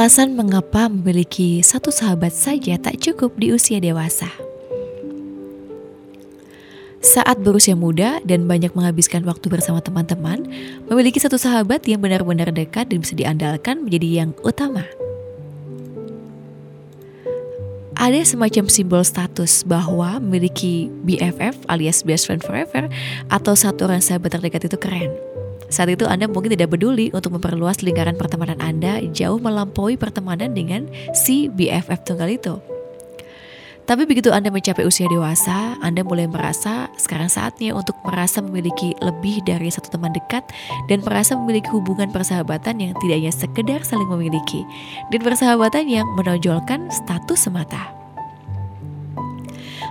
Alasan mengapa memiliki satu sahabat saja tak cukup di usia dewasa. Saat berusia muda dan banyak menghabiskan waktu bersama teman-teman, memiliki satu sahabat yang benar-benar dekat dan bisa diandalkan menjadi yang utama. Ada semacam simbol status bahwa memiliki BFF alias best friend forever atau satu orang sahabat terdekat itu keren. Saat itu Anda mungkin tidak peduli untuk memperluas lingkaran pertemanan Anda jauh melampaui pertemanan dengan si BFF tunggal itu. Tapi begitu Anda mencapai usia dewasa, Anda mulai merasa sekarang saatnya untuk merasa memiliki lebih dari satu teman dekat dan merasa memiliki hubungan persahabatan yang tidak hanya sekedar saling memiliki dan persahabatan yang menonjolkan status semata.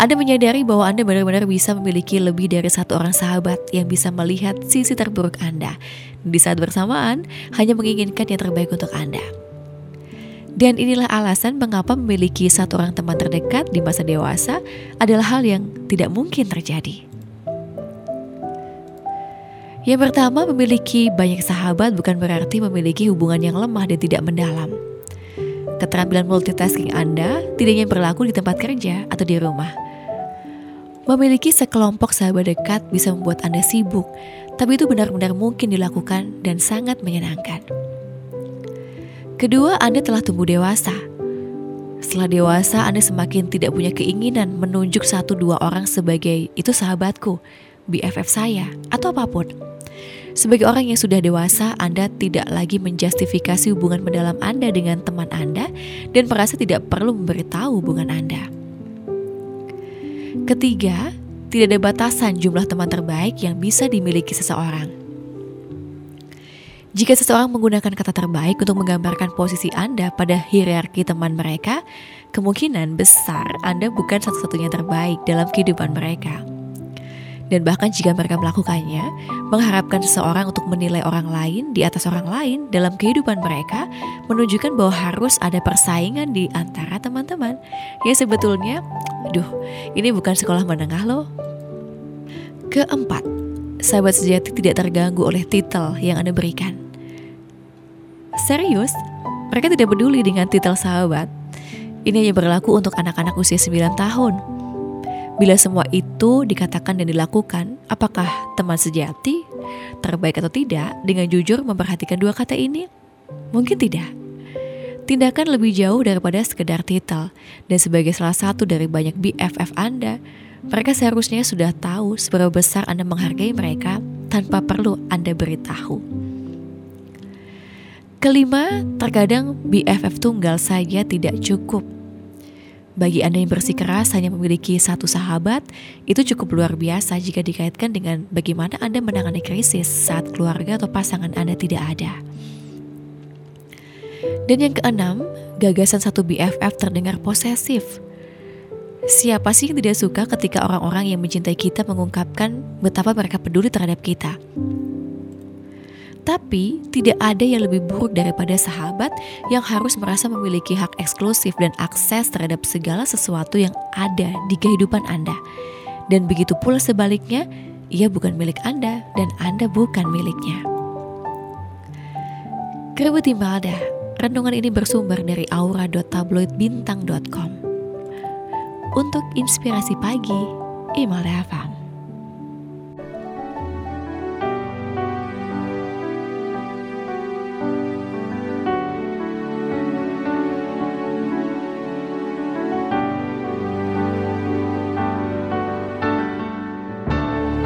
Anda menyadari bahwa Anda benar-benar bisa memiliki lebih dari satu orang sahabat yang bisa melihat sisi terburuk Anda. Di saat bersamaan, hanya menginginkan yang terbaik untuk Anda. Dan inilah alasan mengapa memiliki satu orang teman terdekat di masa dewasa adalah hal yang tidak mungkin terjadi. Yang pertama, memiliki banyak sahabat bukan berarti memiliki hubungan yang lemah dan tidak mendalam. Keterampilan multitasking Anda tidak hanya berlaku di tempat kerja atau di rumah Memiliki sekelompok sahabat dekat bisa membuat Anda sibuk, tapi itu benar-benar mungkin dilakukan dan sangat menyenangkan. Kedua, Anda telah tumbuh dewasa. Setelah dewasa, Anda semakin tidak punya keinginan menunjuk satu dua orang sebagai itu sahabatku, BFF saya, atau apa pun. Sebagai orang yang sudah dewasa, Anda tidak lagi menjustifikasi hubungan mendalam Anda dengan teman Anda dan merasa tidak perlu memberitahu hubungan Anda. Ketiga, tidak ada batasan jumlah teman terbaik yang bisa dimiliki seseorang. Jika seseorang menggunakan kata terbaik untuk menggambarkan posisi Anda pada hierarki teman mereka, kemungkinan besar Anda bukan satu-satunya terbaik dalam kehidupan mereka. Dan bahkan jika mereka melakukannya, mengharapkan seseorang untuk menilai orang lain di atas orang lain dalam kehidupan mereka menunjukkan bahwa harus ada persaingan di antara teman-teman. Ya sebetulnya Aduh, ini bukan sekolah menengah loh. Keempat, sahabat sejati tidak terganggu oleh titel yang Anda berikan. Serius, mereka tidak peduli dengan titel sahabat. Ini hanya berlaku untuk anak-anak usia 9 tahun. Bila semua itu dikatakan dan dilakukan, apakah teman sejati, terbaik atau tidak, dengan jujur memperhatikan dua kata ini? Mungkin tidak. Tindakan lebih jauh daripada sekedar titel, dan sebagai salah satu dari banyak BFF Anda, mereka seharusnya sudah tahu seberapa besar Anda menghargai mereka tanpa perlu Anda beritahu. Kelima, terkadang BFF tunggal saja tidak cukup. Bagi Anda yang bersikeras hanya memiliki satu sahabat, itu cukup luar biasa jika dikaitkan dengan bagaimana Anda menangani krisis saat keluarga atau pasangan Anda tidak ada. Dan yang keenam, gagasan satu BFF terdengar posesif. Siapa sih yang tidak suka ketika orang-orang yang mencintai kita mengungkapkan betapa mereka peduli terhadap kita? Tapi tidak ada yang lebih buruk daripada sahabat yang harus merasa memiliki hak eksklusif dan akses terhadap segala sesuatu yang ada di kehidupan Anda. Dan begitu pula sebaliknya, ia bukan milik Anda dan Anda bukan miliknya. Kerebuti Malda Renungan ini bersumber dari aura.tabloidbintang.com. Untuk inspirasi pagi, Imal Rafam.